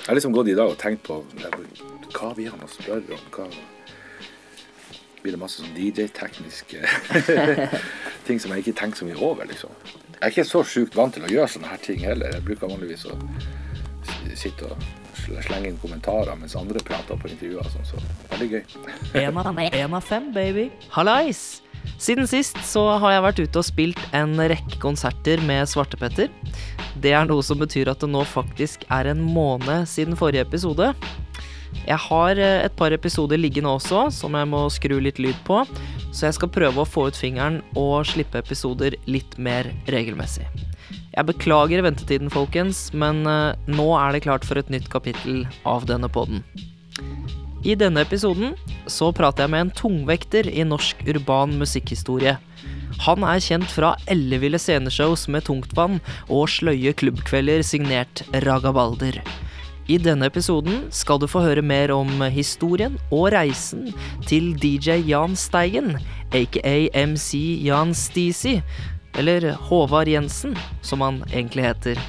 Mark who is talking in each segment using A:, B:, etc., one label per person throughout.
A: Jeg har liksom gått i dag og tenkt på hva vi har å spørre om. hva blir det masse sånn DJ-tekniske ting som jeg ikke tenker så mye over, liksom. Jeg er ikke så sjukt vant til å gjøre sånne her ting heller. Jeg bruker vanligvis å sitte og slenge inn kommentarer mens andre prater på intervjuer sånn, så veldig gøy.
B: En av, en av fem, baby. Hallais! Siden sist så har jeg vært ute og spilt en rekke konserter med Svartepetter. Det er noe som betyr at det nå faktisk er en måned siden forrige episode. Jeg har eh, et par episoder liggende også, som jeg må skru litt lyd på, så jeg skal prøve å få ut fingeren og slippe episoder litt mer regelmessig. Jeg beklager ventetiden, folkens, men eh, nå er det klart for et nytt kapittel av denne poden. I denne episoden så prater jeg med en tungvekter i norsk urban musikkhistorie. Han er kjent fra elleville sceneshows med tungtvann og sløye klubbkvelder signert Ragabalder. I denne episoden skal du få høre mer om historien og reisen til DJ Jan Steigen, aka MC Jan Stisi, eller Håvard Jensen, som han egentlig heter.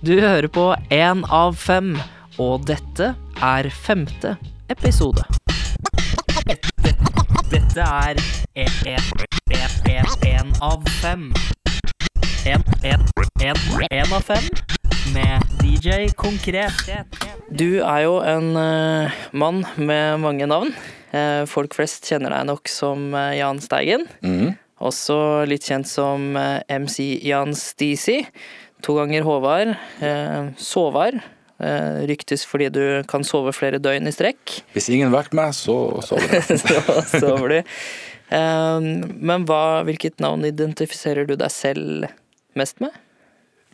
B: Du hører på én av fem, og dette er femte episode. Dette er én av fem. Én av fem med DJ Konkret. Du er jo en uh, mann med mange navn. Uh, folk flest kjenner deg nok som uh, Jan Steigen.
A: Mm.
B: Også litt kjent som MC Jan Stisi. To ganger Håvard. Sovar. Ryktes fordi du kan sove flere døgn i strekk.
A: Hvis ingen vekter meg, så sover jeg.
B: så sover du. Men hva, hvilket navn identifiserer du deg selv mest med?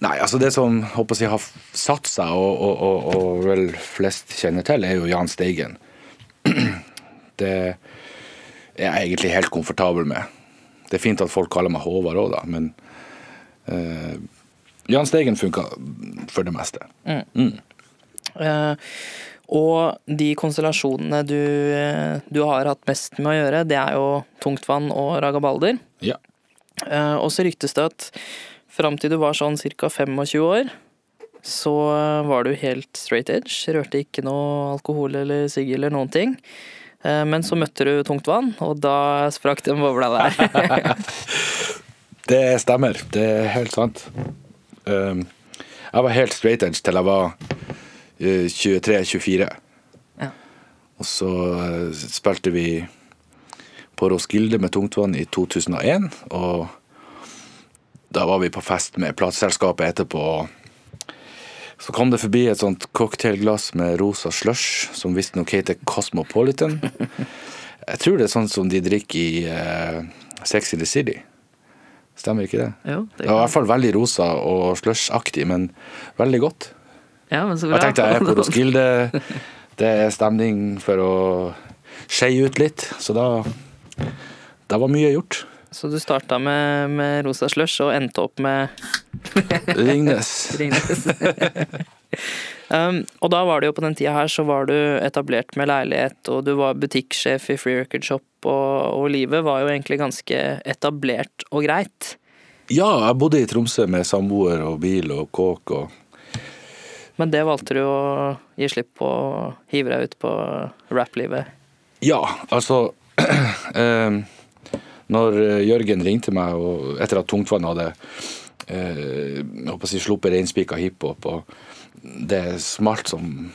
A: Nei, altså det som håper jeg, har satt seg, og, og, og, og, vel flest kjenner til, er jo Jan Steigen. Det er jeg egentlig helt komfortabel med. Det er fint at folk kaller meg Håvard òg, da, men uh, Jahn Steigen funka for det meste.
B: Mm. Mm. Uh, og de konstellasjonene du, du, har hatt mest med å gjøre, det er jo Tungtvann og Ragabalder.
A: Ja.
B: Uh, og så ryktes det at Fram til du var sånn ca. 25 år, så var du helt straight edge. Rørte ikke noe alkohol eller sigg eller noen ting. Eh, men så møtte du tungt vann, og da sprakk den bobla der.
A: det stemmer. Det er helt sant. Um, jeg var helt straight edge til jeg var 23-24.
B: Ja.
A: Og så eh, spilte vi på Roskilde med tungtvann i 2001. og da var vi på fest med plateselskapet etterpå. Så kom det forbi et sånt cocktailglass med rosa slush, som visstnok heter Cosmopolitan. Jeg tror det er sånn som de drikker i uh, Sex in the City. Stemmer ikke det?
B: Jo,
A: det, det var i hvert fall veldig rosa og slush-aktig, men veldig godt.
B: Ja, men så bra.
A: Jeg tenkte jeg er på Roskilde, det er stemning for å skeie ut litt, så da, da var mye gjort.
B: Så du starta med, med rosa slush og endte opp med
A: Ringnes.
B: Ringnes. um, og da var det jo på den tida her så var du etablert med leilighet, og du var butikksjef i Free Record Shop, og, og livet var jo egentlig ganske etablert og greit.
A: Ja, jeg bodde i Tromsø med samboer og bil og kåk og
B: Men det valgte du å gi slipp på og hive deg ut på rap-livet?
A: Ja, altså um når eh, Jørgen ringte meg og, etter at Tungtvann hadde eh, jeg, sluppet reinspika hiphop, og det smalt som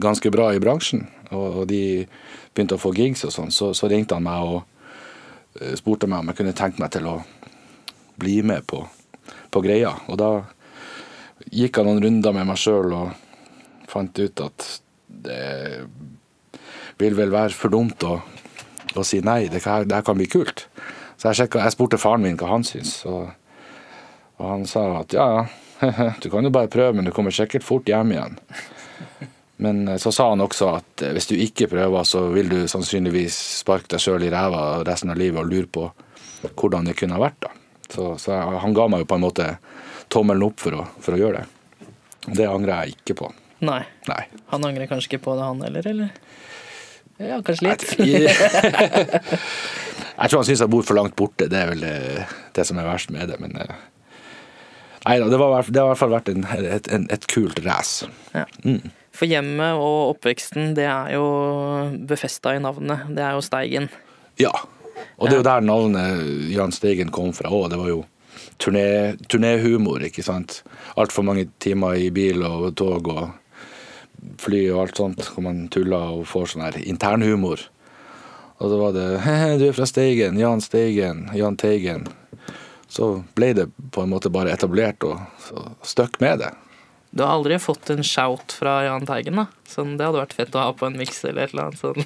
A: ganske bra i bransjen, og, og de begynte å få gigs og sånn, så, så, ringte han meg og eh, spurte meg om jeg kunne tenke meg til å bli med på, på greia. Og da gikk jeg noen runder med meg sjøl og fant ut at det vil vel være for dumt å, å si nei. Det her, det kan bli kult. Så jeg, sjekket, jeg spurte faren min hva han syns, og, og, han sa at ja, ja, du kan jo bare prøve, men du kommer sikkert fort hjem igjen. Men eh, så sa han også at eh, hvis du ikke prøver, så vil du sannsynligvis sparke deg sjøl i ræva resten av livet og lure på hvordan det kunne ha vært. da. Så, så han ga meg jo på en måte tommelen opp for å, for å gjøre det. Det angrer jeg ikke på.
B: Nei.
A: Nei.
B: Han angrer kanskje ikke på det, han heller, eller? Ja, kanskje litt.
A: Jeg tror han syns jeg bor for langt borte, det er vel det, det som er verst med det. Men eh, nei da, det, var, det har i hvert fall vært en, et, en, et kult race.
B: Ja. Mm. For hjemmet og oppveksten, det er jo befesta i navnet. Det er jo Steigen.
A: Ja. Og det er jo der navnet Jahn Steigen kom fra òg. Det var jo turné, turnéhumor, ikke sant. Altfor mange timer i bil og tog og fly og alt sånt hvor man tuller og får sånn her internhumor. Og så var det He-he, du er fra Steigen, Jan Steigen, Jan Teigen. Så ble det på en måte bare etablert og så støkk med det.
B: Du har aldri fått en shout fra Jahn Teigen, da? Sånn, det hadde vært fett å ha på en miks eller et eller annet sånt.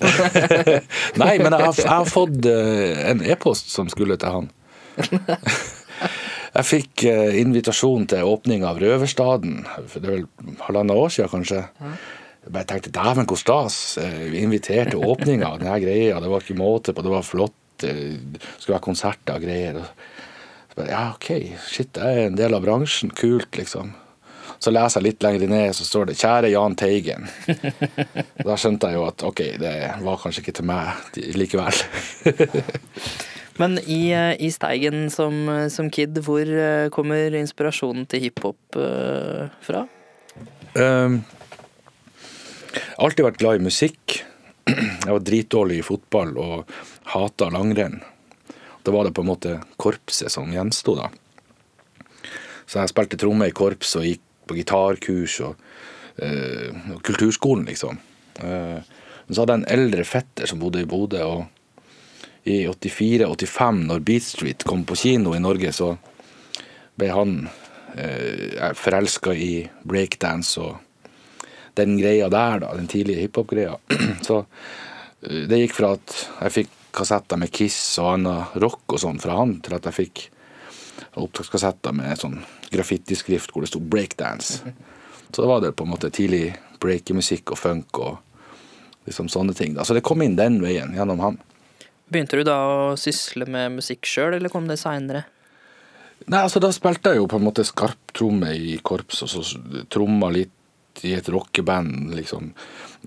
A: Nei, men jeg har, jeg har fått uh, en e-post som skulle til han. jeg fikk uh, invitasjon til åpning av Røverstaden. For det er vel halvannet år siden, kanskje. Jeg bare tenkte dæven, hvor stas. Vi inviterte til åpninga av denne greia. Det var ikke måte på, det var flott. Det skulle være konserter og greier. Så bare, ja, OK, shit, jeg er en del av bransjen. Kult, liksom. Så leser jeg litt lenger ned, så står det 'Kjære Jahn Teigen'. Da skjønte jeg jo at ok, det var kanskje ikke til meg likevel.
B: Men i, eh, i Steigen som, som, kid, hvor eh, kommer inspirasjonen til hiphop uh, fra?
A: Um, alltid vært glad i musikk. Jeg var dritdårlig i fotball og hata langrenn. Da var det på en måte korpset som gjensto, da. Så jeg spilte tromme i korps og gikk på gitarkurs og, uh, og kulturskolen, liksom. Uh, så hadde jeg en eldre fetter som bodde i Bodø, og i 84-85, når Beat Street kom på kino i Norge, så ble han eh, forelska i breakdance og den greia der, da, den tidlige hiphop-greia. Så det gikk fra at jeg fikk kassetter med Kiss og annen rock og sånn fra han, til at jeg fikk opptakskassetter med sånn graffitiskrift hvor det sto 'breakdance'. Så da var det på en måte tidlig breakemusikk og funk og liksom sånne ting. Da. Så det kom inn den veien gjennom han.
B: Begynte du da å sysle med musikk sjøl, eller kom det seinere?
A: Nei, altså Da spilte jeg jo på en måte skarptromme i korps, og så tromma litt i et rockeband, liksom.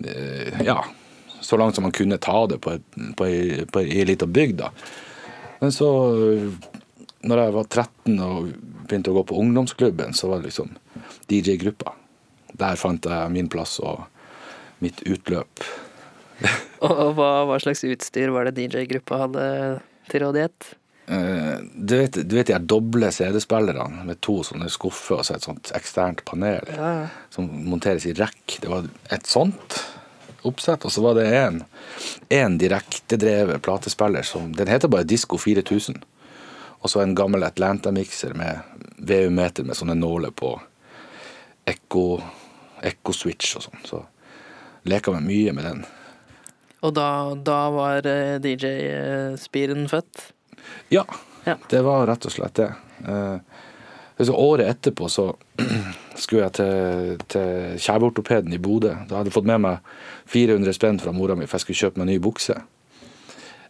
A: Eh, ja. Så langt som man kunne ta det på, et, på, ei, ei lita bygd, da. Men så når jeg var 13 og begynte å gå på ungdomsklubben, så var det liksom DJ-gruppa. Der fant jeg min plass og mitt utløp.
B: og hva, hva, slags utstyr var det DJ-gruppa hadde til rådighet?
A: Uh, du vet, du vet de doble CD-spillerne med to sånne skuffer og så et sånt eksternt panel ja. som monteres i rekk. Det var et sånt oppsett, og så var det en, en direktedrevet platespiller som Den heter bare Disko 4000. Og så en gammel Atlanta-mikser med VU-meter med sånne nåler på. Ekko-switch og sånn. Så leka vi mye med den.
B: Og da, da var eh, DJ-spiren født?
A: Ja, ja, det var rett og slett det. Uh, året etterpå så skulle jeg til, til kjeveortopeden i Bodø. Da hadde jeg fått med meg 400 spenn fra mora mi for jeg skulle kjøpe meg ny bukse.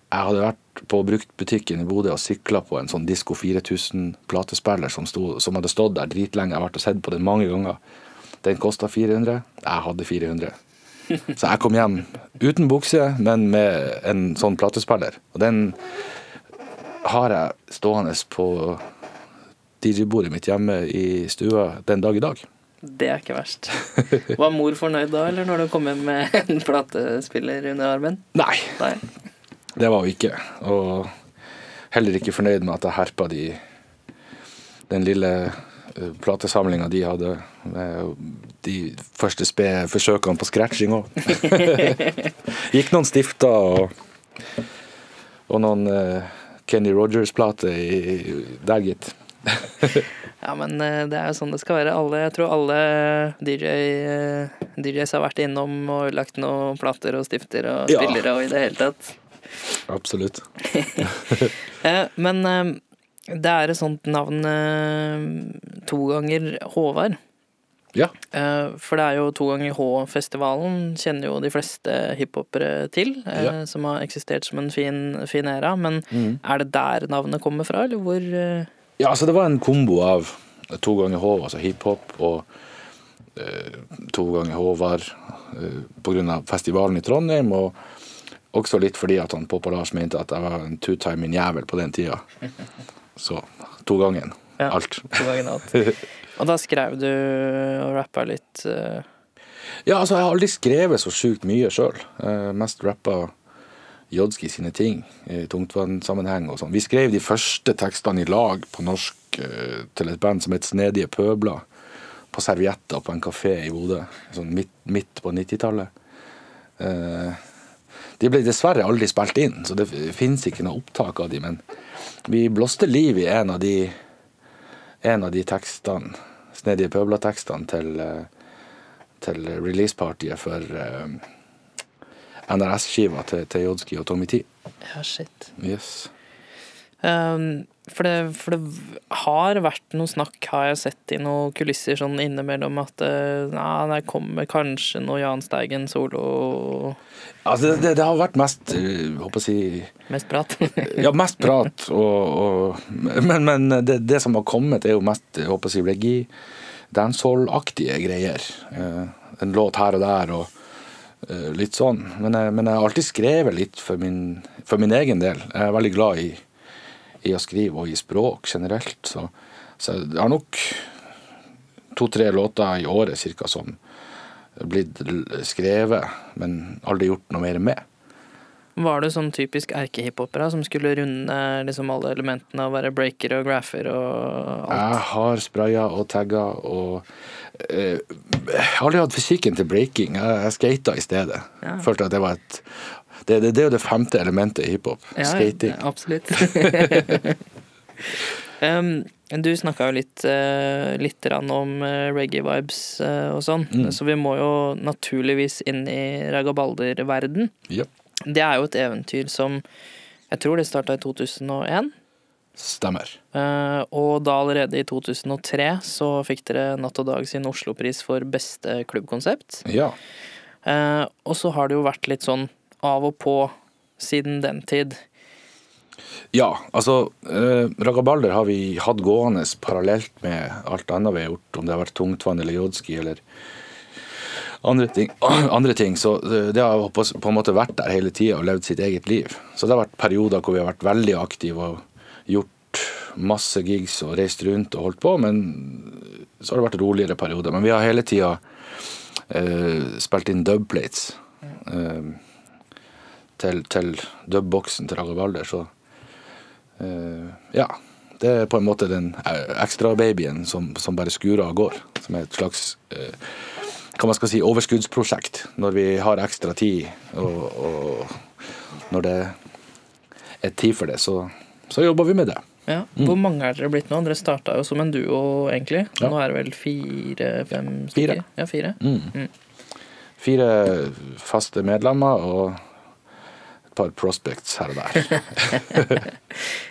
A: Jeg hadde vært på bruktbutikken i Bodø og sykla på en sånn Disko 4000-platespiller som, som, hadde stått der dritlenge. Jeg har vært og sett på den mange ganger. Den kosta 400. Jeg hadde 400. Så jeg kom hjem uten bukse, men med en sånn platespiller. Og den har jeg stående på DJ-bordet mitt hjemme i stua den dag i dag.
B: Det er ikke verst. Var mor fornøyd da, eller når du kom hjem med en platespiller under armen?
A: Nei. Nei. Det var hun ikke. Og heller ikke fornøyd med at jeg herpa de den lille platesamlinga de hadde. Med de første spede forsøkene på scratching òg. Gikk noen stifter og, og noen uh, Kenny Rogers-plater der, gitt.
B: ja, men uh, det er jo sånn det skal være. Alle, jeg tror alle DJ, DJs har vært innom og lagt noen plater og stifter og spillere ja. og i det hele tatt.
A: Absolutt.
B: Eh, men eh, det er et sånt navn eh, to ganger Håvard.
A: Ja.
B: For det er jo To ganger H-festivalen, kjenner jo de fleste hiphopere til. Ja. Som har eksistert som en fin, fin era. Men mm. er det der navnet kommer fra, eller hvor
A: Ja, altså det var en kombo av To ganger H, altså hiphop, og To ganger Håvard på grunn av festivalen i Trondheim. og også litt fordi at han Poppa Lars mente at jeg var en two-timing jævel på den tida. Så to ganger ja, alt.
B: To ganger alt. Og da skrev du og rappa litt? Uh...
A: Ja, altså, jeg har aldri skrevet så sjukt mye sjøl. Mest rappa Jodski sine ting i tungtvannsammenheng og sånn. Vi skrev de første tekstene i lag på norsk uh, til et band som het Snedige pøbler. På servietter på en kafé i Bodø, sånn midt, midt på 90-tallet. Eh, de ble dessverre aldri spilt inn, så det fins ikke noe opptak av de, men vi blåste liv i en av de, en av de tekstene, Snedige Pøbla-tekstene til, eh, til releasepartyet for NRS-skiva til, til Jodski og Tommy T.
B: Ja, shit.
A: Yes.
B: Um, for, det, for, det, har vært noe snakk, har jeg sett i noen kulisser sånn innimellom, at ja, det kommer kanskje noe Jahn Steigen solo
A: Altså, det, det, har vært mest håper jeg si
B: Mest prat?
A: ja, mest prat. Og, og, men, men det, det, som har kommet, er jo mest håper jeg si, reggae, dancehall-aktige greier. En låt her og der. og Eh, litt sånn. Men jeg, men jeg, har alltid skrevet litt for min, for min, egen del. Jeg er veldig glad i, i å skrive og i språk generelt. Så, så jeg har nok to-tre låter i året cirka som blitt skrevet, men aldri gjort noe mer med.
B: Var du sånn typisk erkehiphopera som skulle runde liksom alle elementene og være breaker og graffer og alt?
A: Jeg har spraya og tagga og eh, Jeg har aldri hatt fysikken til breaking. Jeg, jeg skata i stedet. Ja. Følte at det var et det, det, det, er jo det femte elementet i hiphop. Ja, Skating.
B: Absolutt. um, du snakka jo litt, uh, litt om uh, reggae-vibes uh, og sånn, mm. så vi må jo naturligvis inn i ragabalder-verden.
A: Yep.
B: Det er jo et eventyr som Jeg tror det starta i 2001.
A: Stemmer.
B: Og da allerede i 2003 så fikk dere Natt og Dag sin Oslo-pris for beste klubbkonsept.
A: Ja.
B: Og så har det jo vært litt sånn av og på siden den tid.
A: Ja, altså eh, Ragabalder har vi hatt gående parallelt med alt annet vi har gjort, om det har vært tungtvann eller jodski eller andre ting, andre ting. Så det har på en måte vært der hele tida og levd sitt eget liv. Så det har vært perioder hvor vi har vært veldig aktive og gjort masse gigs og reist rundt og holdt på, men så har det vært roligere perioder. Men vi har hele tida eh, spilt inn dubplates eh, til, til dubboksen til Raga Balder, så uh, ja. Det er på en måte den ekstrababyen som, som bare skurer av går. Som er et slags uh, hva man skal si, overskuddsprosjekt når vi har ekstra tid. Og, og når det er tid for det, så, så jobber vi med det.
B: Ja. Hvor mm. mange er dere blitt nå? Dere starta jo som en duo, egentlig. Ja. Nå er det vel fire-fem stykker?
A: Fire.
B: Ja, fire.
A: Mm. Mm. Fire faste medlemmer og par prospects her og der.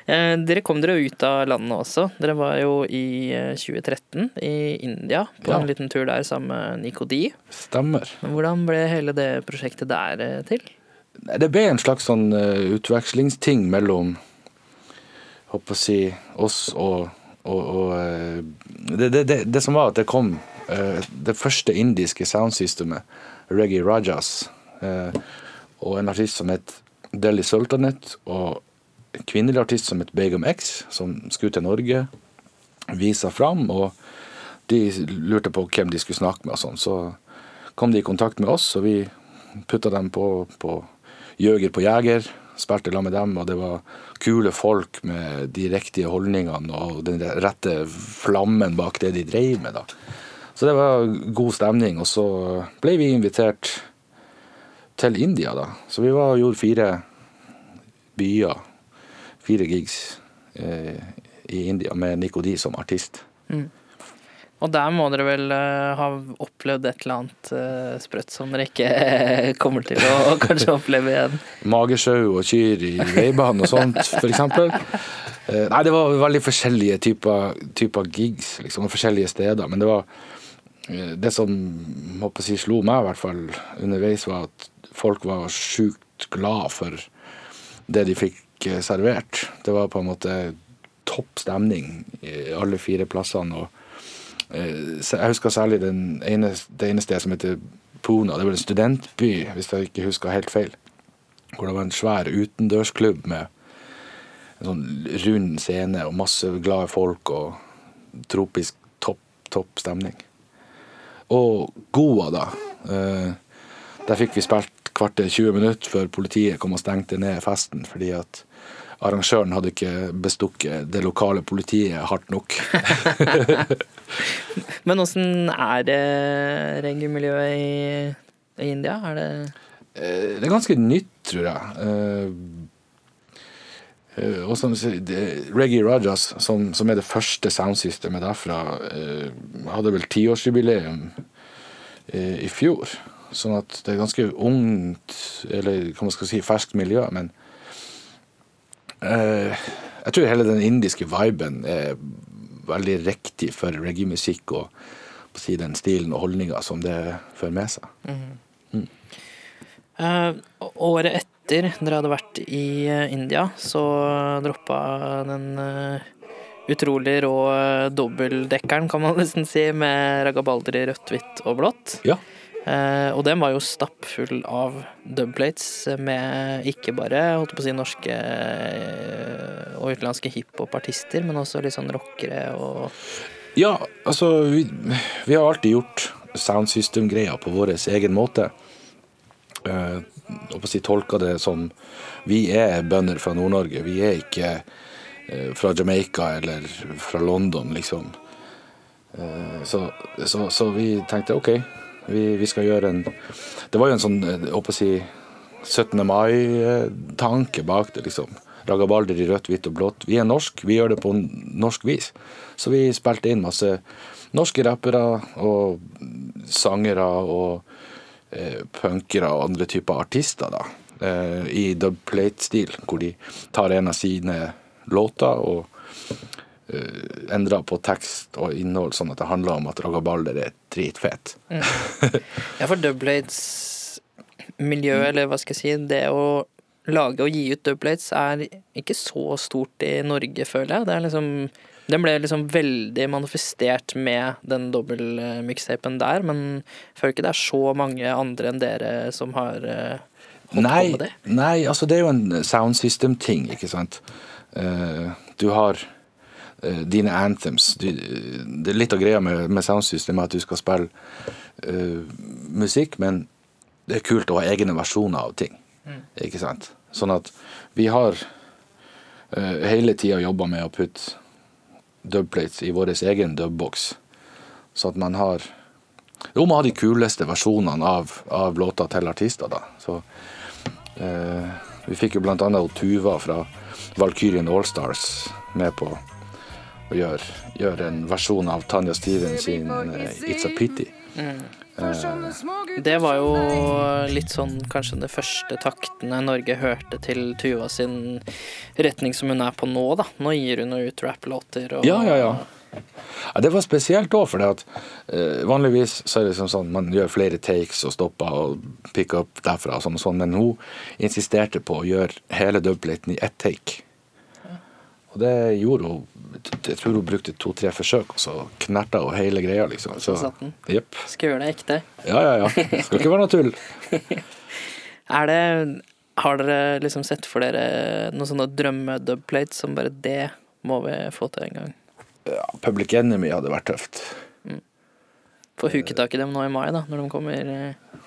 B: Eh, dere kom dere ut av landet også. Dere var jo i 2013 eh, i India på ja. en liten tur der sammen med Nico D.
A: Stemmer.
B: Hvordan ble hele det prosjektet der eh, til?
A: Det ble en slags sånn utvekslingsting mellom håper å si oss og, og, og det, det, det, det, som var at det kom det første indiske soundsystemet, Reggie Rajas, og en artist som het Delhi Sultanet og en kvinnelig artist som het Begum X, som skulle til Norge, visa fram. Og de lurte på hvem de skulle snakke med og sånn. Så kom de i kontakt med oss, og vi putta dem på, på Jøger på Jeger. Spilte sammen med dem, og det var kule folk med de riktige holdningene og den rette flammen bak det de drev med. da. Så det var god stemning. Og så ble vi invitert til India, da. Så vi var og gjorde fire byer, fire gigs eh, i India med Nico Di som artist. Mm.
B: Og der må dere vel uh, ha opplevd et eller annet uh, sprøtt som dere ikke kommer til å kanskje oppleve igjen?
A: Magesjau og kyr i veibanen og sånt, f.eks. Uh, nei, det var veldig forskjellige typer, typer gigs, liksom, og forskjellige steder. Men det var det som håper jeg, slo meg i hvert fall underveis, var at folk var sjukt glad for det de fikk eh, servert. Det var på en måte topp stemning i alle fire plassene. og eh, Jeg husker særlig ene, det ene stedet som heter Puna. Det var en studentby, hvis jeg ikke husker helt feil. Hvor det var en svær utendørsklubb med en sånn rund scene og masse glade folk og tropisk topp, topp stemning. Og Goa, da. Eh, der fikk vi spilt kvarter 20 minutter før politiet kom og stengte ned festen fordi at arrangøren hadde ikke bestukket det lokale politiet hardt nok.
B: Men åssen er det reggae-miljøet i, i India? Er det
A: Eh, Det er ganske nytt, tror jeg. Eh, eh, Og som, du sier, det- Reggae Rajas, som, som er det første soundsystemet derfra, hadde vel tiårsjubileum i fjor. Sånn at det er ganske ungt, eller hva man skal si, ferskt miljø. Men eh, jeg tror hele den indiske viben er veldig riktig for reggae-musikk og si, den stilen og holdninga som det fører med seg.
B: Eh, året etter dere hadde vært i eh, India, så droppa den eh, utrolig rå dobbeldekkeren, kan man nesten si, med ragabalder i rødt, hvitt og blått.
A: Ja.
B: Eh, og den var jo stappfull av dubplates med ikke bare holdt på å si norske eh, og utenlandske hiphop-artister, men også litt sånn rockere og
A: Ja, altså vi, vi har alltid gjort soundsystem-greia på vår egen måte. Uh, å si tolka det som vi er bønder fra Nord-Norge. Vi er ikke fra Jamaica eller fra London, liksom. Eh, så, så vi tenkte OK, vi, vi skal gjøre en Det var jo en sånn, eh, jeg håper å si 17. mai-tanke bak det, liksom. Ragabalder i rødt, hvitt og blått. Vi er norsk, vi gjør det på norsk vis. Så vi spilte inn masse norske rappere og sangere og eh, punkere og andre typer artister, da. Eh, I dubplate-stil, hvor de tar en av sine låter og eh, endra på tekst og innhold, sånn at det handler om at ragabalder er dritfett.
B: Ja, for Dubblades miljø, eller hva skal jeg si, det å lage og gi ut Dubblades er ikke så stort i Norge, føler jeg. Det er liksom den ble liksom veldig manifestert med den dobbeltmikstapen der, men jeg føler ikke det er så mange andre enn dere som har eh, holdt
A: Nei,
B: på med det.
A: nei, altså det er jo en sound system-ting, ikke sant. Eh, du har dine anthems. Du, det er litt av greia med, med soundsystemet at du skal spille uh, musikk, men det er kult å ha egne versjoner av ting. Ikke sant? Sånn at vi har uh, hele tida jobba med å putte dubplates i vår egen dubbox. Så at man har Jo, man har de kuleste versjonene av, av låter til artister, da. Så uh, vi fikk jo blant annet Tuva fra Valkyrien Allstars med på å gjøre, gjøre en versjon av Tanja Stevens sin eh, It's a Pity.
B: Det var jo litt sånn kanskje de første taktene Norge hørte til Tuva sin retning som hun er på nå, da. Nå gir hun jo ut rapplåter og
A: Ja, ja, ja. Ja, det var spesielt òg, for at, eh, vanligvis så er det liksom sånn man gjør flere takes og stopper og picker opp derfra, og sånn og sånn, men hun insisterte på å gjøre hele dubpliten i ett take. Og det gjorde hun Jeg tror hun brukte to-tre forsøk, og så knerta hun hele greia, liksom.
B: Så.
A: Jepp.
B: Skal gjøre det ekte.
A: Ja, ja, ja. Skal ikke være noe tull.
B: Er det Har dere liksom sett for dere noen sånne drømme-dubplates som bare det må vi få til en gang?
A: Ja, Public Enemy hadde vært tøft.
B: Få huket tak i dem nå i mai, da, når de kommer eh,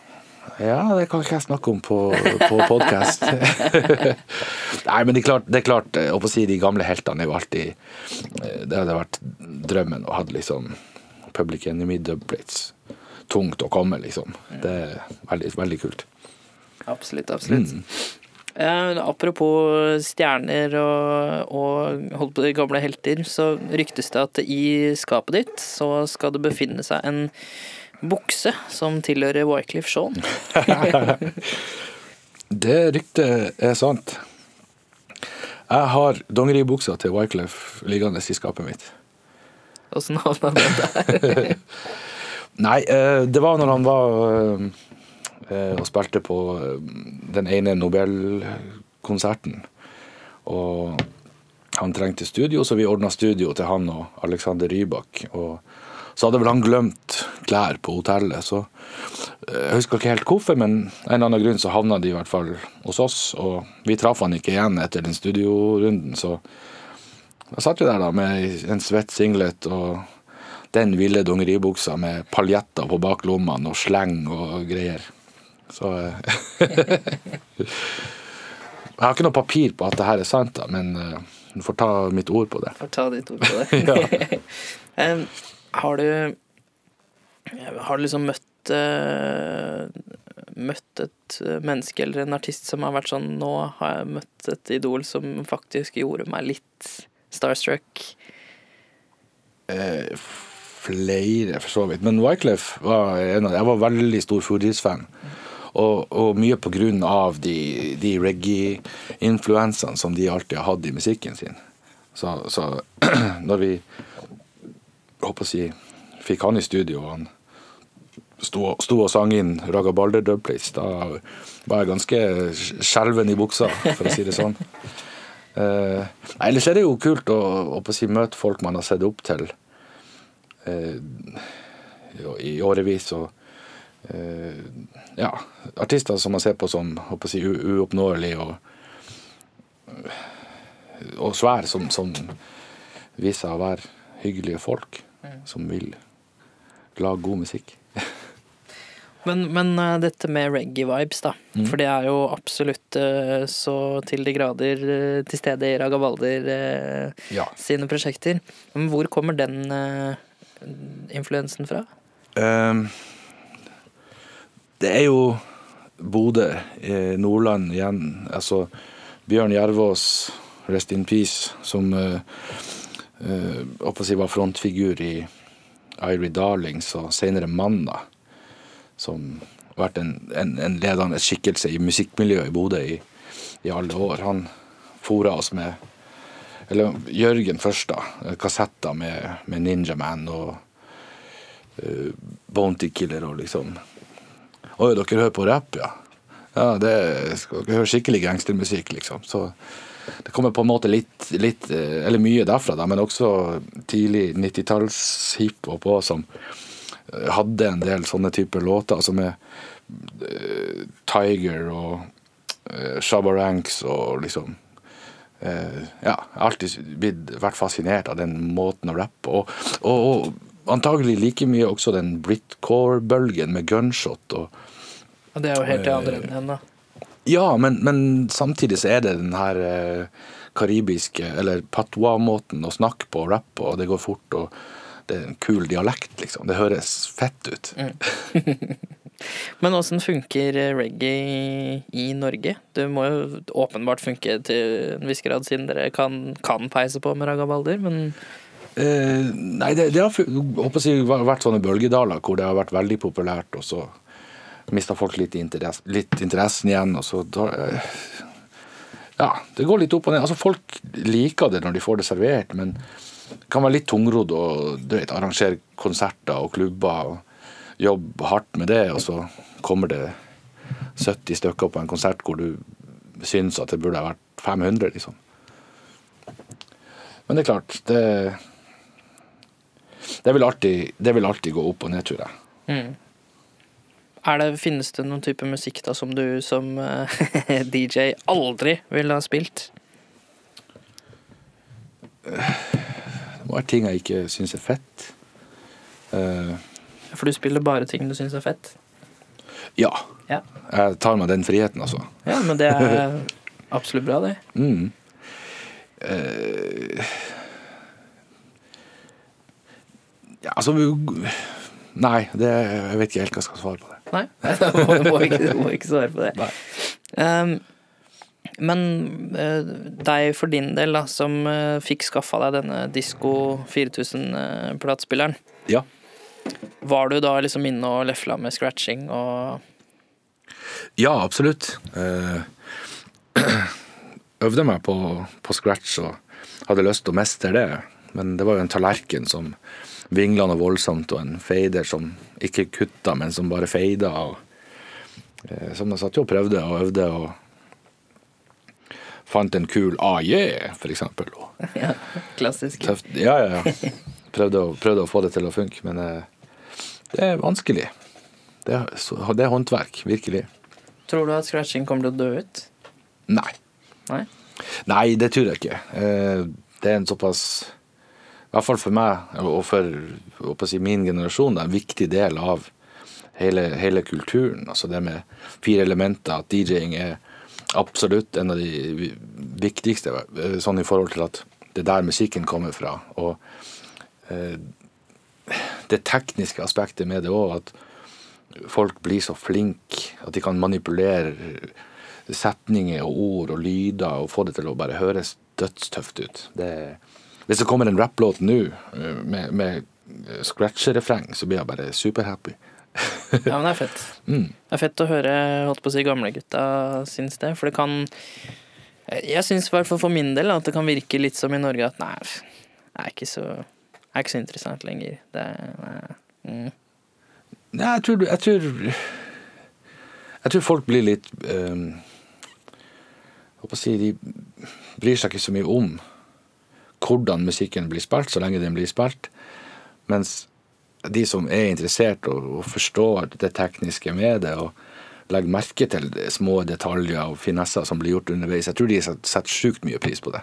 A: Ja, det kan ikke jeg snakke om på, på podkast. Nei, men det er klart, det er klart eh, å si de gamle heltene er jo alltid eh, Det hadde vært drømmen å ha liksom Public Enemy dubplates. Tungt å komme, liksom. Det er veldig, veldig kult.
B: Absolutt, absolutt.
A: Mm.
B: Eh, apropos stjerner og, og holdt på de gamle helter, så ryktes det at i skapet ditt så skal det befinne seg en bukse som tilhører Wycliffe Shaun.
A: Det ryktet er sant. Jeg har dongeribuksa til Wycliffe liggende i skapet mitt.
B: Åssen havna den der?
A: Nei, eh, det var når han var eh, eh, og spilte på den ene Nobelkonserten. Og han trengte studio, så vi ordna studio til han og Alexander Rybak. Og så hadde vel han glemt klær på hotellet, så eh, jeg husker ikke helt hvorfor, men en eller annen grunn så havna de i hvert fall hos oss. Og vi traff han ikke igjen etter den studiorunden, så da satt vi der da med en svett singlet og den ville dongeribuksa med paljetter på baklommene og sleng og greier. Så eh, Jeg har ikke noe papir på at det her er sant, da, men eh, du får ta mitt ord på det.
B: Får ta ditt ord på det. Em, har du Har du liksom møtt eh, Møtt et menneske eller en artist som har vært sånn Nå har jeg møtt et idol som faktisk gjorde meg litt starstruck.
A: Eh, flere, for så vidt. Men Wyclef var en av dem. Jeg var veldig stor Fugees-fan. Og, og mye på grunn av de, de reggae-influensene som de alltid har hatt i musikken sin. Så, så når vi håper å si, fikk han i studio, han sto, sto og sang inn Raga Balder Dubplates, da var jeg ganske skjelven i buksa, for å si det sånn. Eh, ellers er det jo kult å, å å si, møte folk man har sett opp til eh, i årevis. og eh, ja, artister som man ser på som håper å si, uoppnåelige og, og svære, som, som viser seg å være hyggelige folk som vil lage god musikk.
B: Men, men eh, dette med reggae-vibes, da.
A: Mm.
B: For det er jo absolutt eh, så til de grader eh, til stede i Ragabalder
A: Ja.
B: sine prosjekter. Men hvor kommer den influensen fra?
A: Um, det er jo Bodø, Nordland igjen. Altså Bjørn Jervås, rest in peace, som eh, eh, var frontfigur i Irie Darlings og senere Manna. Som har vært en, en, en ledende skikkelse i musikkmiljøet i Bodø i, i alle år. Han fora oss med Eller Jørgen først, da. Kassetter med, med Ninja Man og uh, Bounty Killer og liksom Oi, dere hører på rapp, ja? Ja, det skal dere høre skikkelig gangstermusikk, liksom. Så det kommer på en måte litt, litt eh, eller mye derfra, da, men også tidlig 90-talls hiphop òg, som eh, hadde en del sånne typer låter, altså med uh, Tiger og uh, Shabba Ranks og liksom uh, Ja, jeg har alltid vært fascinert av den måten å rappe. Og, og, og antagelig like mye også den Britcore-bølgen med gunshot og
B: ja, det er jo helt i andre enden igjen, da.
A: Ja, men, men samtidig så er det den her eh, karibiske, eller patois-måten å snakke på og rappe på, og det går fort, og det er en kul dialekt, liksom. Det høres fett ut.
B: Men åssen funker eh, reggae i Norge? Det må jo åpenbart funke til en viss grad, siden dere kan, kan peise på med ragabalder, men
A: Eh, nei, det, det har si, vært sånne bølgedaler hvor det har vært veldig populært, og så mista folk litt, interess, litt interessen igjen, og så da, eh, Ja, det går litt opp og ned. Altså, folk liker det når de får det servert, men det kan være litt tungrodd å arrangere konserter og klubber og jobbe hardt med det, og så kommer det 70 stykker på en konsert hvor du syns at det burde ha vært 500, liksom. Men det er klart, det det vil, alltid, det vil alltid gå opp og ned, tror jeg.
B: er det, finnes det noen type musikk da som du som eh, DJ aldri ville ha spilt?
A: Det må være ting jeg ikke syns er fett. Uh,
B: For du spiller bare ting du syns er fett?
A: ja.
B: Ja.
A: Jeg tar meg den friheten, altså.
B: ja, men det er absolutt bra, det.
A: Mm. Uh, ja, altså Nei, det, jeg vet ikke helt hva jeg skal svare på det.
B: Nei, du må, må, ikke, må ikke svare på det. Um, men eh, deg for din del, da, som eh, fikk skaffa deg denne Disko 4000-platespilleren.
A: Ja.
B: Var du da liksom inne og lefla med scratching og
A: Ja, absolutt. Uh, øvde meg på, på scratch og hadde lyst til å mestre det. Men det var jo en tallerken som vingla noe voldsomt, og en fader som ikke kutta, men som bare feida. Og, eh, som jeg satt jo og prøvde og øvde og fant en kul AJ, for eksempel. Og
B: ja, Klassisk.
A: tøft. Ja, ja, ja. Prøvde å, prøvde å få det til å funke, men eh, det er vanskelig. Det er, det er håndverk, virkelig.
B: Tror du at scratching kommer til å dø ut?
A: Nei.
B: Nei?
A: Nei, det tror jeg ikke. Eh, Det er en såpass i hvert fall for meg og for si, min generasjon, en viktig del av hele, hele, kulturen. Altså det med fire elementer, at DJ-ing er absolutt en av de viktigste, eh, sånn i forhold til at det er der musikken kommer fra. Og eh, det tekniske aspektet med det òg, at folk blir så flinke at de kan manipulere setninger og ord og lyder og få det til å bare høres dødstøft ut. Det, hvis det kommer en rapplåt nå eh, med, med scratcherefreng, så blir jeg bare superhappy.
B: ja, men det er fett. Mm. Det er fett å høre holdt på å si gamlegutta syns det, for det kan Jeg syns i hvert fall for min del at det kan virke litt som i Norge at nei, det er ikke så, er ikke så interessant lenger. Det er,
A: mm. Nei, jeg tror, jeg tror Jeg tror folk blir litt um, Jeg håper å si De bryr seg ikke så mye om hvordan musikken blir spilt, så lenge den blir spilt. Mens de som er interessert og, og forstår det tekniske med det, og legger merke til små detaljer og finesser som blir gjort underveis, jeg tror de setter sjukt mye pris på det.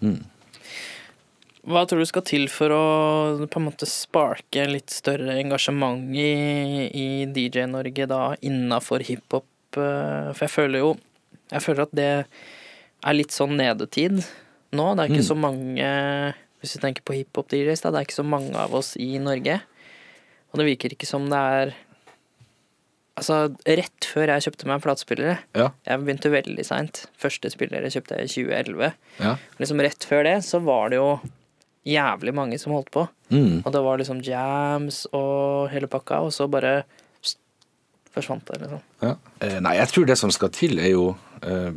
B: Mm. Hva tror du skal til for å på en måte sparke litt større engasjement i, i DJ-Norge da innafor hiphop? Eh, for jeg føler jo Jeg føler at det er litt sånn nedetid nå. Det er ikke mm. så mange Hvis du tenker på hiphop-DJs. Det er ikke så mange av oss i Norge. Og det virker ikke som det er Altså, rett før jeg kjøpte meg platespillere ja. Jeg begynte veldig seint. Første spillere kjøpte jeg i 2011. Ja. Liksom rett før det så var det jo jævlig mange som holdt på. Mm. Og det var liksom jams og hele pakka, og så bare forsvant det, liksom.
A: Ja. Eh, nei, jeg tror det som skal til, er jo eh,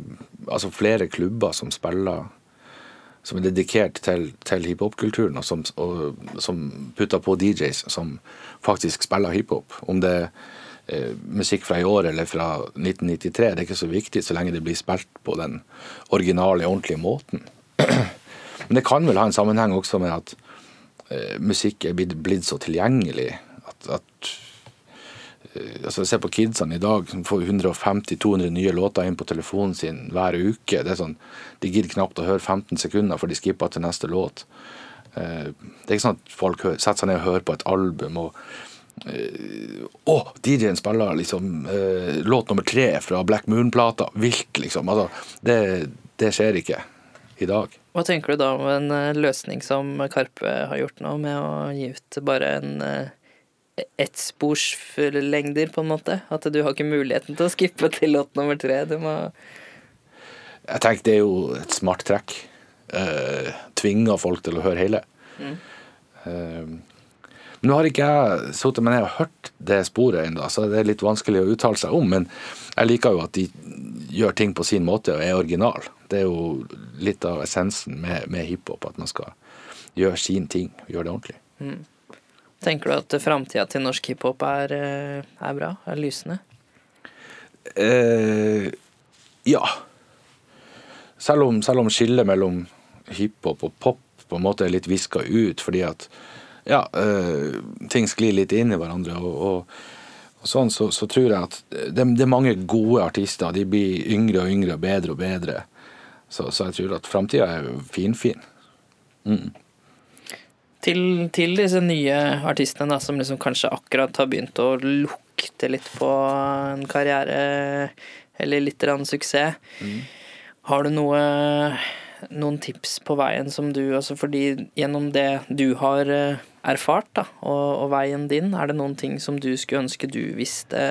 A: altså flere klubber som spiller som er dedikert til, til hiphop-kulturen, og, som, og som putter på DJs som faktisk spiller hiphop. Om det er eh, musikk fra i år eller fra 1993, det er ikke så viktig så lenge det blir spilt på den originale, ordentlige måten. Men det kan vel ha en sammenheng også med at eh, musikk er blitt, blitt, så tilgjengelig. At, at altså Se på kidsene i dag som får 150-200 nye låter inn på telefonen sin hver uke. det er sånn, De gidder knapt å høre 15 sekunder før de skipper til neste låt. Eh, det er ikke sånn at folk setter seg ned og hører på et album og eh, å, DJ-en spiller liksom låt nummer tre fra Black Moon-plata. Vilt, liksom. Altså, det, det skjer ikke i dag.
B: Hva tenker du da om en eh, løsning som Karpe har gjort nå, med å gi ut bare en eh, ettsporslengder, på en måte? At du har ikke muligheten til å skippe til låt nummer tre. Du må
A: Jeg tenker det er jo et smart trekk. Uh, tvinger folk til å høre hele. Mm. Eh, nå har ikke jeg sittet med ned og hørt det sporet ennå, så det er litt vanskelig å uttale seg om. Men jeg liker jo at de gjør ting på sin måte og er original. Det er jo litt av essensen med, med hiphop, at man skal gjøre sin ting, gjøre det ordentlig. Mm.
B: Tenker du at framtida til norsk hiphop er, eh, er bra? Er lysende?
A: Eh, ja. Selv om, selv om skillet mellom hiphop og pop på en måte er litt viska ut, fordi at ja, eh, ting sklir litt inn i hverandre. og, og og sånn, så, så, tror jeg at det, det, er mange gode artister. De blir yngre og yngre, bedre og bedre. Så, så jeg tror at framtida er finfin. Mm.
B: Til, til, disse nye artistene da, som liksom kanskje akkurat har begynt å lukte litt på en karriere eller litt eller suksess. Mm. Har du noe, noen tips på veien som du altså Fordi gjennom det du har eh, erfart, da, og, og, veien din, er det noen ting som du skulle ønske du visste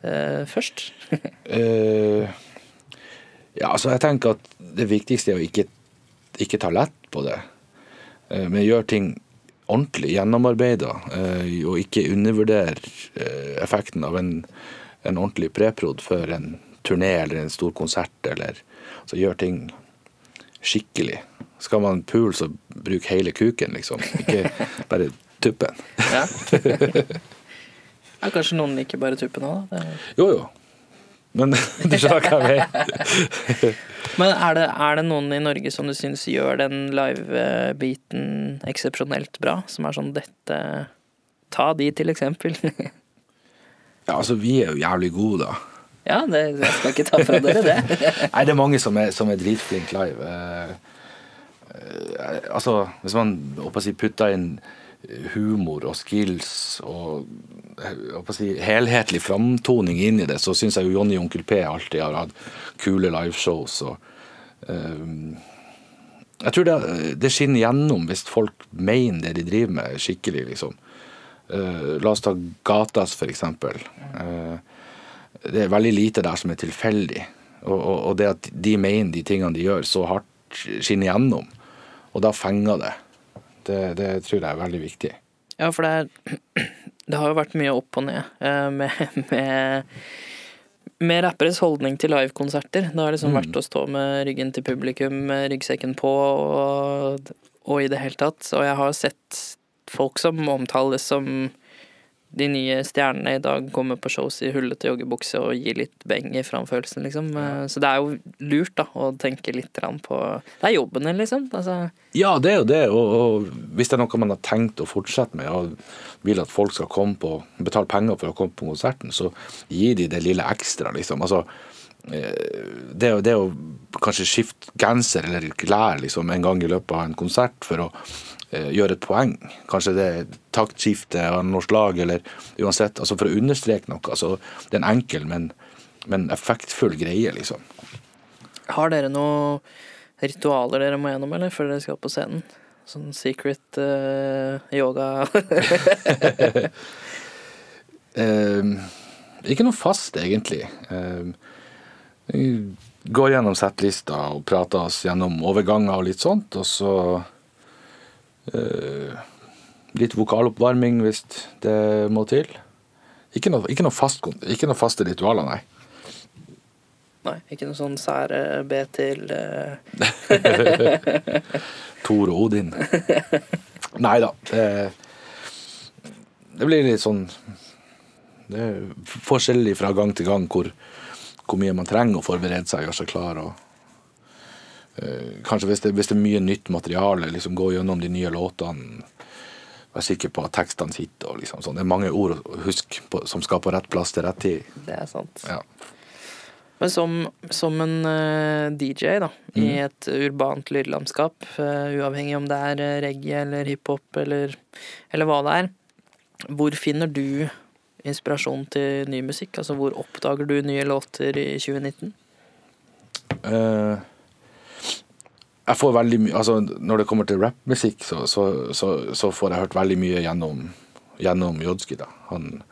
B: uh, først? uh,
A: ja, altså jeg tenker at det viktigste er å ikke, ikke ta lett på det. Uh, men gjør ting ordentlig gjennomarbeida, og ikke undervurdere effekten av en, en ordentlig preprod før en turné eller en stor konsert, eller altså gjør ting skikkelig. Skal man pule, så bruk hele kuken, liksom. Ikke bare tuppen. Ja.
B: ja kanskje noen liker bare tuppen òg, da?
A: Jo, jo. Men du skjønner hva jeg mener.
B: Men er det, er det, noen i Norge som du syns gjør den live-biten eksepsjonelt bra? Som er sånn dette Ta de, til eksempel.
A: ja, altså, vi er jo jævlig gode, da.
B: Ja, det, jeg skal ikke ta fra dere det.
A: Nei, det er mange som er, som er dritflinke live. Uh, uh, Altså, hvis man å si, putter inn humor og skills og jeg si, helhetlig framtoning inn i det, så syns jeg jo Jonny Onkel P alltid har hatt kule liveshows. og eh, Jeg tror det, det skinner gjennom hvis folk mener det de driver med, skikkelig, liksom. Uh, la oss ta Gatas, for eksempel. Eh, det er veldig lite der som er tilfeldig. Og, og, og det at de mener de tingene de gjør, så hardt skinner gjennom. Og da fenger det. Det, det tror jeg er veldig viktig.
B: Ja, for det er Det har jo vært mye opp og ned eh, med, med, med rapperes holdning til livekonserter. Det har liksom
A: Mm.
B: vært å stå med ryggen til publikum, med ryggsekken på og, og i det hele tatt. Og jeg har sett folk som omtales som de nye stjernene i dag kommer på shows i hullete joggebukse og gir litt beng i framførelsen, liksom. Eh, Så det er jo lurt, da, å tenke litt på Det er jobben din, liksom. Altså,
A: Ja, det er jo det. Og, og hvis det er noe man har tenkt å fortsette med, og vil at folk skal komme på, betale penger for å komme på konserten, så gi de det lille ekstra, liksom. Altså, det, det å kanskje skifte genser eller klær liksom, en gang i løpet av en konsert for å eh, gjøre et poeng. Kanskje det er taktskifte av norsk lag, eller uansett. Altså for å understreke noe. Altså, det er en enkel, men, men effektfull greie, liksom.
B: Har dere noen ritualer dere må gjennom, eller, før dere skal på scenen? Sånn secret uh, yoga
A: uh, ikke noe fast, egentlig. Vi går gjennom settlista og prater oss gjennom overganger og litt sånt, og så eh, litt vokaloppvarming hvis det må til. Ikke noe, ikke noe, fast, ikke noe faste ritualer, nei.
B: Nei, ikke noe sånn sære be til eh,
A: Thor og Odin. Nei da. Det, det blir litt sånn Det er forskjellig fra gang til gang hvor, hvor mye man trenger å forberede seg og gjøre seg klar. Og, uh, kanskje hvis det, hvis det er mye nytt materiale, liksom gå gjennom de nye låtene. Være sikker på at tekstene sitter. Og liksom sånn. Det er mange ord å huske på, som skal på rett plass til rett tid.
B: Det er sant.
A: Ja.
B: Men som, som en uh, DJ, da, i et urbant lydlandskap, uh, uavhengig om det er eh, reggae eller hiphop eller, eller hva det er, hvor finner du inspirasjon til ny musikk? Altså hvor oppdager du nye låter i 2019?
A: Uh, jeg får veldig mye altså Når det kommer til rappmusikk, så, så, så, så får jeg hørt veldig mye gjennom, gjennom Jodski. da. Han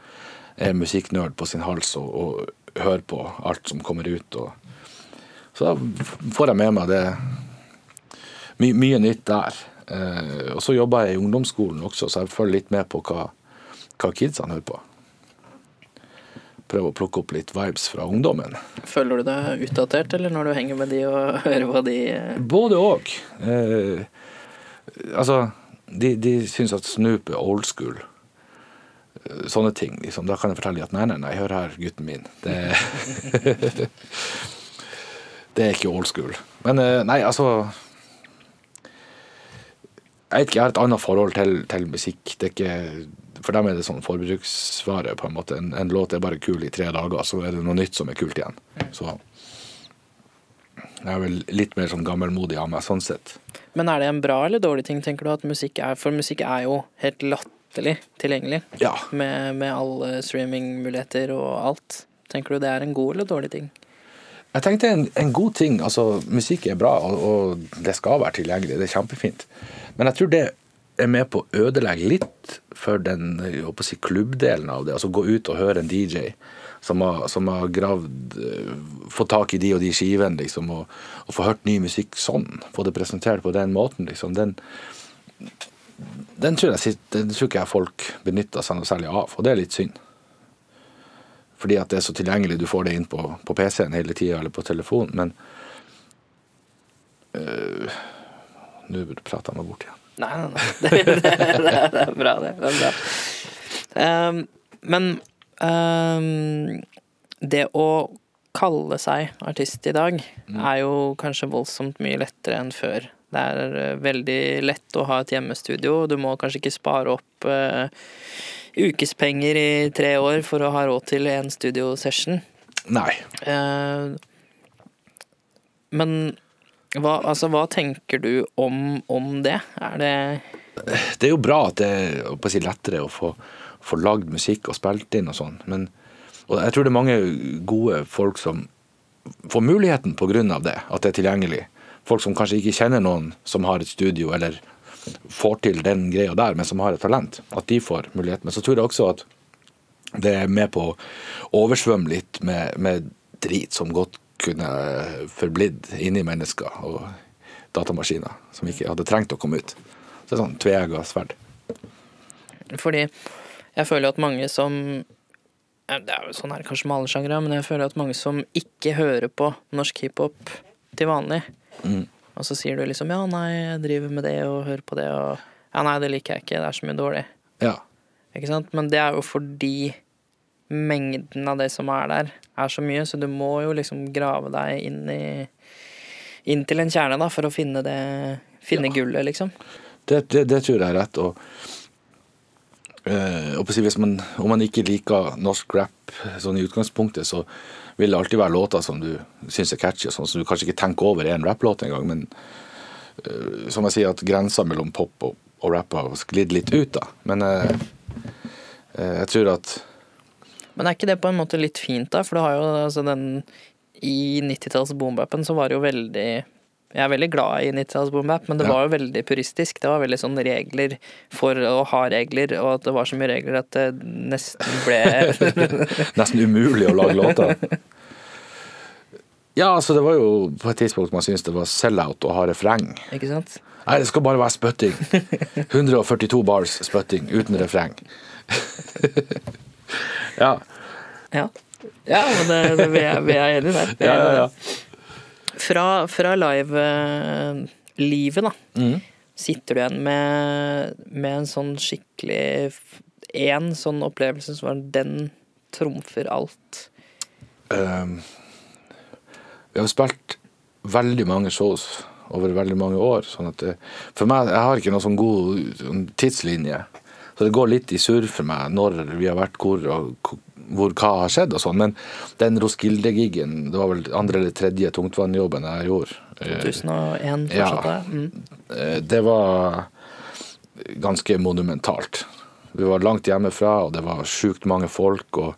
A: er musikknerd på sin hals og, og hører på alt som kommer ut. Og, så da får jeg med meg det my, mye nytt der. Uh, og så jobber jeg i ungdomsskolen også, så jeg følger litt med på hva, hva kidsene hører på. Prøver å plukke opp litt vibes fra ungdommen.
B: Føler du deg utdatert, eller når du henger med de og hører hva de eh,
A: Både òg. Eh, altså, de, de syns at Snoop er old school. Eh, Sånne ting. liksom. Da kan jeg fortelle at nei, nei, nei, hør her, gutten min. Det, det er ikke old school. Men eh, nei, altså Jeg vet ikke, jeg har et annet forhold til, til musikk. Det er ikke, for dem er det sånn forbruksvare. på en måte. En, en låt er bare kul i tre dager, så er det noe nytt som er kult igjen. Så jeg er vel litt mer sånn gammelmodig av meg, sånn sett.
B: Men er det en bra eller dårlig ting, tenker du, at musikk er For musikk er jo helt latterlig tilgjengelig.
A: Ja.
B: Med, med alle streamingmuligheter og alt. Tenker du det er en god eller dårlig ting?
A: Jeg tenkte en, en god ting, altså musikk er bra, og, og det skal være tilgjengelig, det er kjempefint. Men jeg tror det er med på å ødelegge litt for den si, klubbdelen av det. Altså gå ut og høre en DJ som har, som har gravd eh, Fått tak i de og de skivene, liksom, og, og få hørt ny musikk sånn. Få det presentert på den måten, liksom. Den, den, tror jeg, den tror ikke jeg folk benytter seg noe særlig av, og det er litt synd. Fordi at det er så tilgjengelig, du får det inn på, på PC-en hele tida eller på telefonen, men øh, Nå prater jeg meg bort igjen.
B: Nei, nei, nei. Det, det, det, det er bra, det. det er bra. Um, men um, det å kalle seg artist i dag er jo kanskje voldsomt mye lettere enn før. Det er eh, veldig lett å ha et hjemmestudio. Du må kanskje ikke spare opp uh, ukespenger i tre år for å ha råd til en studiosession.
A: Nei.
B: Uh, men Hva, altså, hva tenker du om, om det? Er det
A: Det er jo bra at det er si, lettere å få, få lagd musikk og spilt inn og sånn, men og jeg tror det er mange gode folk som får muligheten pga. det, at det er tilgjengelig. Folk som kanskje ikke kjenner noen som har et studio, eller får til den greia der, men som har et talent. At de får muligheten. Men så tror jeg også at det er med på å oversvømme litt med, med drit som godt kunne forblitt inni mennesker og datamaskiner, som ikke hadde trengt å komme ut. Så det er sånn tveegga sverd.
B: Fordi jeg føler at mange som Det er jo sånn her kanskje med alle sjangre, men jeg føler at mange som ikke hører på norsk hiphop til vanlig,
A: Mm.
B: og så sier du liksom ja, nei, jeg driver med det og hører på det, og ja, nei, det liker jeg ikke, det er så mye dårlig.
A: Ja.
B: Ikke sant? Men det er jo fordi mengden av det som er der, er så mye, så du må jo liksom grave deg inn i inn til en kjerne da, for å finne det Finne gullet, liksom.
A: Det, det, det tror jeg er rett. Og, øh, og på å hvis man, om man ikke liker norsk rap sånn i utgangspunktet, så vil det alltid være låter som du syns er catchy, og sånn, som du kanskje ikke tenker over er en rapplåt engang. Men øh, som jeg sier, at grensa mellom pop og, og rap har sklidd litt ut. da. Men øh, eh, jeg tror at
B: Men er ikke det på en måte litt fint, da? For du har jo altså den I 90-talls boombapen så var det jo veldig jeg er veldig glad i 90-talls boombap, men det
A: Ja.
B: var jo veldig puristisk. Det var veldig sånn regler for å ha regler, og at det var så mye regler at det nesten ble
A: nesten umulig å lage låter. Ja, altså det var jo på et tidspunkt man syntes det var sell-out å ha refreng.
B: Ikke sant?
A: Nei, det skal bare være spytting. 142 bars spytting uten refreng. ja.
B: Ja. Ja, men det, det vi, er, vi er enige der. Er
A: Ja, ja, ja.
B: Fra, fra live-livet, da.
A: mm.
B: Sitter du igjen med, med en sånn skikkelig Én sånn opplevelse som var den trumfer alt.
A: Um, vi har spilt veldig mange shows over veldig mange år. sånn at det, For meg, jeg har ikke noen sånn god sånn tidslinje. Så det går litt i surr for meg når vi har vært hvor og hvor hva har skjedd og sånn. Men den Roskilde-gigen, det var vel andre eller tredje tungtvannjobben jeg gjorde. eh,
B: 2001
A: Ja.
B: fortsatt det. Mm.
A: Eh, Det var ganske monumentalt. Vi var langt hjemmefra, og det var sjukt mange folk. Og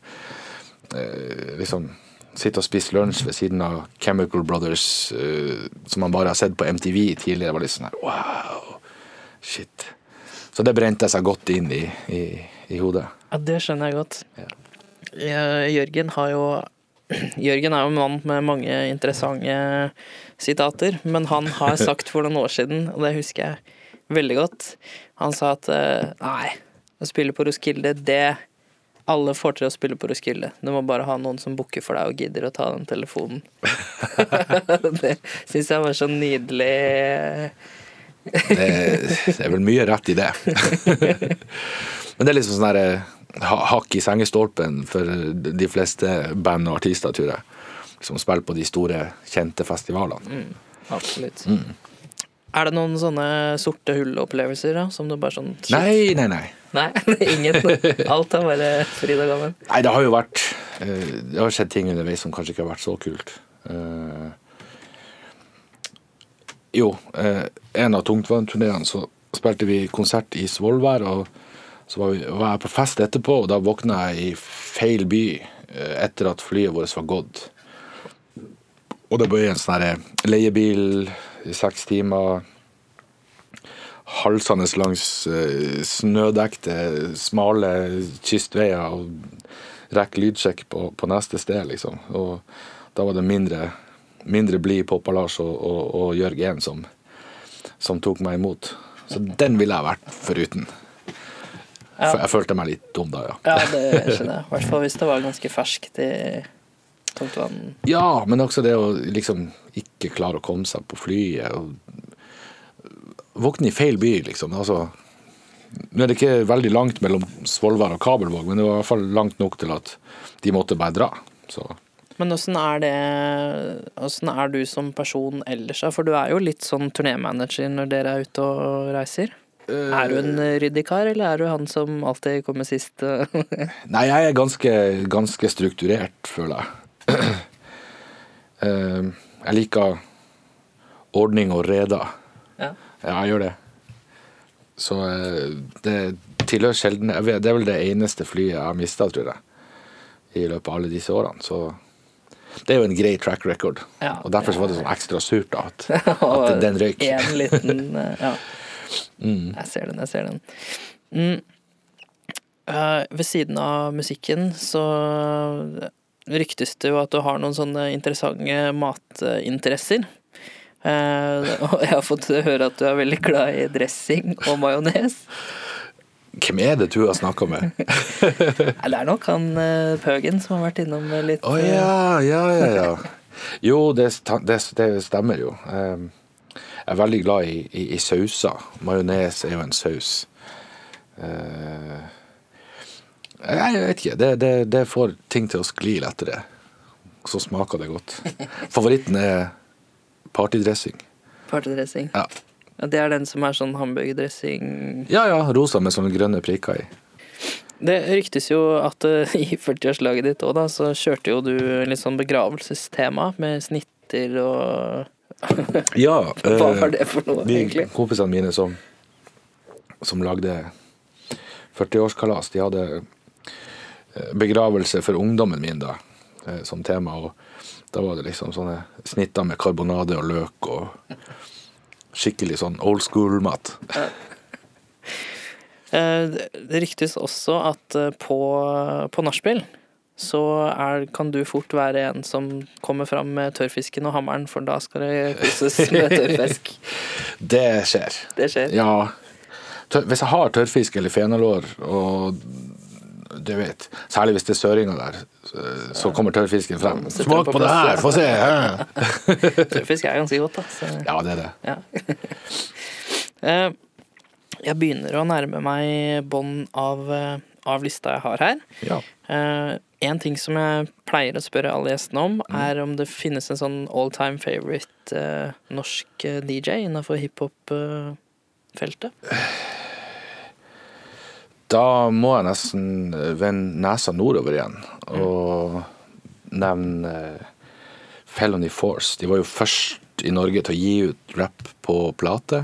A: eh, liksom sitte og spise lunsj ved siden av Chemical Brothers, uh, som man bare har sett på MTV tidligere, var litt sånn her wow, shit. Så det brente seg godt inn i, i, i hodet.
B: Ja, det skjønner jeg godt.
A: Ja.
B: Jørgen har jo Jørgen er jo en mann med mange interessante sitater, men han har sagt for noen år siden, og det husker jeg veldig godt Han sa at eh, nei, å spille på Roskilde, det Alle får til å spille på Roskilde. Du må bare ha noen som booker for deg og gidder å ta den telefonen. det syns jeg var så nydelig.
A: Det, det er vel mye rett i det. Men det er liksom sånn der eh, hakk i sengestolpen for de fleste band og artister, tror jeg. Som spiller på de store, kjente festivalene.
B: Absolutt. Er det noen sånne sorte hull-opplevelser da, som du bare sånn shit.
A: Nei, nei, nei.
B: Nei, ingen. Alt er bare fryd og gammen.
A: Nei, det har jo vært eh, Det har skjedd ting underveis som kanskje ikke har vært så kult. Eh, Jo, eh, en av tungtvannturneene så spilte vi konsert i Svolvær, og så var, vi, var jeg på fest etterpå, og da våkna jeg i feil by eh, etter at flyet vårt var gått. Og det ble en sånn her leiebil i seks timer halsende langs eh, snødekte, smale kystveier og rekke lydsjekk på, på neste sted, liksom. Og da var det mindre, mindre blid Poppa-Lars og, og, og Jørg 1 som, som tok meg imot. Så den ville jeg vært foruten.
B: Ja.
A: For jeg følte meg litt dum da, ja.
B: Ja, det skjønner jeg. I hvert fall hvis det var ganske ferskt i tungtvann.
A: Ja, men også det å liksom ikke klare å komme seg på flyet. og Våkne i feil by, liksom. Altså, nå er det ikke veldig langt mellom Svolvær og Kabelvåg, men det var i hvert fall langt nok til at de måtte bare dra. Så
B: Men åssen er det Åssen er du som person ellers? For du er jo litt sånn turnémanager når dere er ute og reiser. Er du en ryddig kar, eller er du han som alltid kommer sist?
A: Nei, jeg er ganske, ganske strukturert, føler jeg. Uh, jeg liker ordning og reda.
B: Ja.
A: Ja, jeg gjør det. Så eh, det tilhører sjelden Det er vel det eneste flyet jeg har mista, tror jeg, i løpet av alle disse årene. Så det er jo en grei track record.
B: Ja.
A: Og derfor så var det sånn ekstra surt da, at, at den- røyk.
B: En liten ja. Mm. Jeg ser den, jeg ser den. Mm. Uh, ved siden av musikken så ryktes det jo at du har noen sånne interessante matinteresser. Uh, og jeg har fått høre at du er veldig glad i dressing og majones.
A: Hvem er det du har snakka med?
B: Det er nok han uh, Pøgen som har vært innom litt
A: Å ja, ja, ja, ja. Jo, det, det, det stemmer jo. Um, Jeg er veldig glad i, i, i sauser. Majones er jo en saus. Eh, jeg vet ikke. Det, det, det får ting til å skli lettere. Så smaker det godt. Favoritten er partydressing.
B: partydressing.
A: Ja.
B: Ja, det er den som er sånn hamburgerdressing
A: ja ja, rosa med sånne grønne prikker i.
B: Det ryktes jo at uh, i 40-årslaget ditt òg, da, så kjørte jo du litt sånn begravelsestema med snitter og
A: Ja.
B: Hva
A: eh,
B: var det for noe,
A: de
B: egentlig?
A: kompisene mine som, som lagde 40-årskalas, de hadde eh, begravelse for ungdommen min da, eh, som tema. Og da var det liksom sånne snitter med karbonade og løk og skikkelig sånn old school-mat.
B: Eh, Det ryktes også at eh, på, på nachspiel så er, kan du fort være en som kommer fram med tørrfisken og hammeren, for da skal det koses med tørrfisk.
A: Det skjer.
B: Det skjer.
A: Ja. Hvis jeg har tørrfisk eller fenalår, og du vet, særlig hvis det er søringer der, så- så kommer tørrfisken frem. Smak
B: på
A: på det her, få se!
B: Tørrfisk er ganske godt, da. Så.
A: Ja, det er det.
B: Ja. Eh, jeg begynner å nærme meg bånd av, eh, av lista jeg har her.
A: Ja.
B: Eh, en ting som jeg pleier å spørre alle gjestene om,
A: Mm.
B: er om det finnes en sånn all time favorite eh, norsk eh, DJ innenfor hiphop-feltet.
A: Da må jeg nesten vende nesa nordover igjen og nevne eh, Felony Force. De var jo først i Norge til å gi ut rap på plate.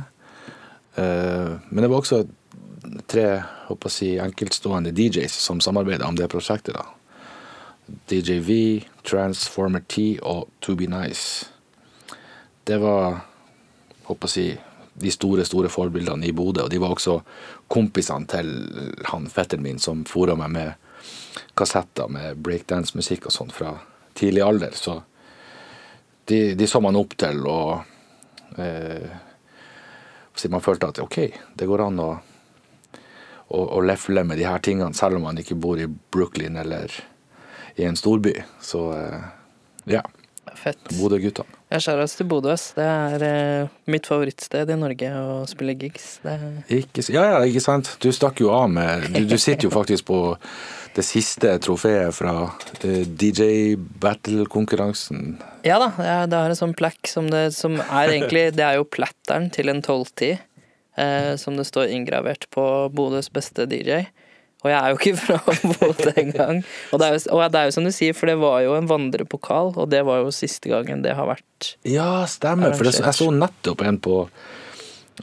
A: Eh, Men det var også tre håper jeg, si, enkeltstående DJs som samarbeidet om det prosjektet. da. DJV, Transformer T og To Be Nice. Det var håper jeg, si, de store store forbildene i Bodø. Og de var også kompisene til han fetteren min som fora meg med kassetter med breakdance-musikk og sånn fra tidlig alder. Så de, de så man opp til, og eh, man følte at ok, det går an å, å, å lefle med de her tingene, selv om man ikke bor i Brooklyn eller i en storby. Så eh, ja,
B: Fett.
A: Bodø-guttene.
B: Jeg skjærer oss til Bodø. Det er eh, mitt favorittsted i Norge å spille gigs. Det er
A: Ikke, ja, ja, ikke sant? Du stakk jo av med Du, du sitter jo faktisk på det siste trofeet fra eh, DJ Battle-konkurransen.
B: Ja da, ja, det har en sånn plekk som, det, som er egentlig Det er jo platteren til en 1210. Eh, som det står inngravert på Bodøs beste DJ. Og jeg er jo ikke fra Bodø engang. Og, det er jo- og det er jo som du sier, for det var jo en vandrepokal, og det var jo siste gangen det har vært
A: Ja, stemmer. For det, jeg så nettopp en på,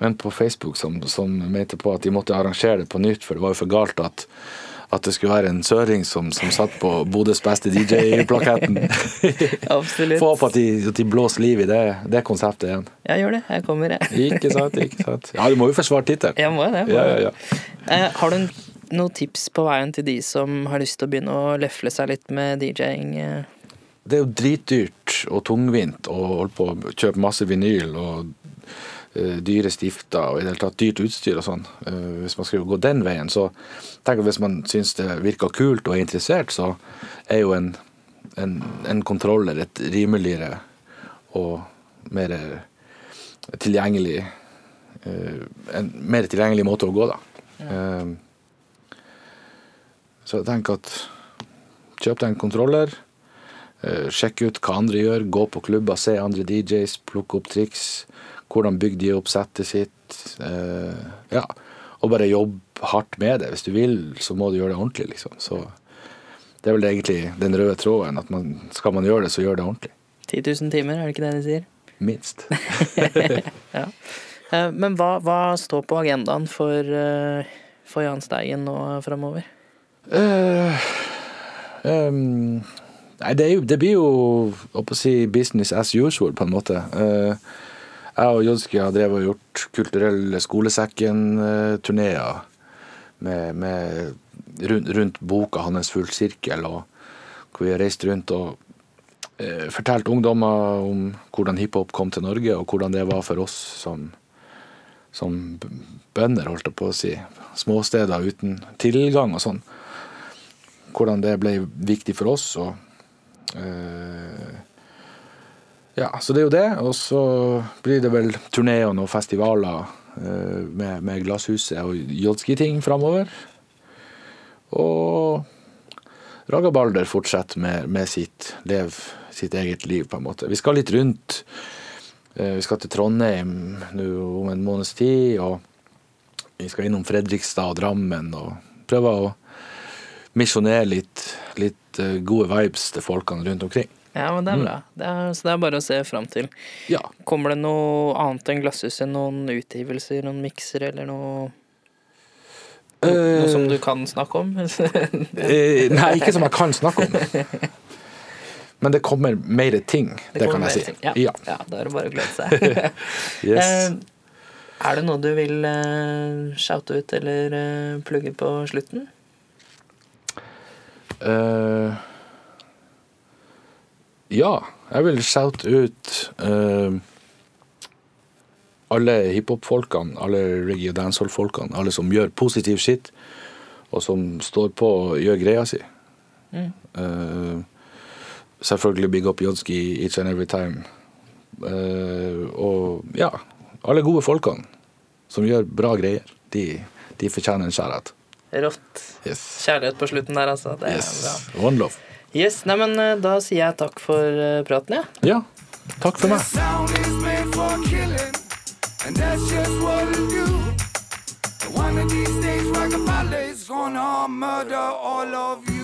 A: en på Facebook som, som mente på at de måtte arrangere det på nytt, for det var jo for galt at at det skulle være en søring som, som satt på Bodøs beste DJ-plaketten.
B: Absolutt.
A: Få håpe at de, at de blåser liv i det, det konseptet igjen.
B: Jeg gjør det. Jeg kommer, jeg.
A: Ikke sant? ikke sant? Ja, du må jo forsvare tittelen.
B: Jeg må det. jeg må
A: Ja, ja, ja.
B: Eh, har du noen tips på veien til de som har lyst til å begynne å løfle seg litt med DJ-ing? eh?
A: Det er jo dritdyrt og tungvint å holde på å kjøpe masse vinyl og eh, dyre stifter og i det hele tatt dyrt utstyr og sånn. Eh, hvis man skal gå den veien, så tenk at hvis man syns det virker kult og er interessert, så er jo en, en, en kontroller et rimeligere og mer tilgjengelig en mer tilgjengelig måte å gå, da. Eh, så jeg tenker at kjøp deg en kontroller. Eh, Sjekk ut hva andre gjør, gå på klubber, se andre DJs, plukke opp triks. Hvordan bygger de opp settet sitt. Eh, ja. Og bare jobb hardt med det. Hvis du vil, så må du gjøre det ordentlig, liksom. Så det er vel egentlig den røde tråden. At man, skal man gjøre det, så gjør det ordentlig.
B: 10 000 timer, er det ikke det de sier?
A: minst.
B: Ja. Eh, Men hva, hva står på agendaen for, for Jahn Steigen nå framover?
A: Eh, ehm, nei, det, jo, det blir jo si business as usual, på en måte. Uh, jeg og Jodski har drevet og gjort kulturelle skolesekken-turneer med, med, rundt, rundt boka hans Full sirkel, og hvor vi har reist rundt og uh, fortalt ungdommer om hvordan hiphop kom til Norge, og hvordan det var for oss som, som bønder, holdt jeg på å si. Småsteder uten tilgang og sånn hvordan det ble viktig for oss. Og, eh, ja, så det er jo det. Og så blir det vel turneer og noen festivaler eh, med, med Glasshuset og Jodski-ting framover. Og Raga Balder fortsetter med, med sitt lev sitt eget liv, på en måte. Vi skal litt rundt. Eh, Vi skal til Trondheim nå om en måneds tid, og vi skal innom Fredrikstad og Drammen og prøve å misjonere litt, litt eh, gode vibes til folkene rundt omkring.
B: Ja, men det er bra. Det er, så det er bare å se fram til.
A: Ja.
B: Kommer det noe annet enn Glasshuset? Noen utgivelser, noen mikser eller noe Noe som du kan snakke om?
A: Eh, nei, ikke som jeg kan snakke om. Men det kommer mer ting, det, kan jeg si.
B: Ja.
A: Ja.
B: ja, da er det bare å glede seg.
A: Yes.
B: Eh, er det noe du vil eh, shoute ut eller eh, plugge på slutten?
A: Eh, ja, jeg vil shout ut uh, alle hiphop-folkene, alle reggae- og dancehall-folkene, alle som gjør positiv shit, og som står på og gjør greia si. Eh, selvfølgelig big up Jodski each and every time. Og ja, alle gode folkene som gjør bra greier, de, de fortjener en skjærhet.
B: Rått.
A: Yes.
B: Kjærlighet på slutten der, altså. Det er
A: yes.
B: bra.
A: One love.
B: Yes, nei, men eh, Da sier jeg takk for eh, praten, jeg.
A: Ja, takk for meg.
C: Sound is made for killing, and that's just what it do. One of these days, Rockabilly's gonna murder all of you.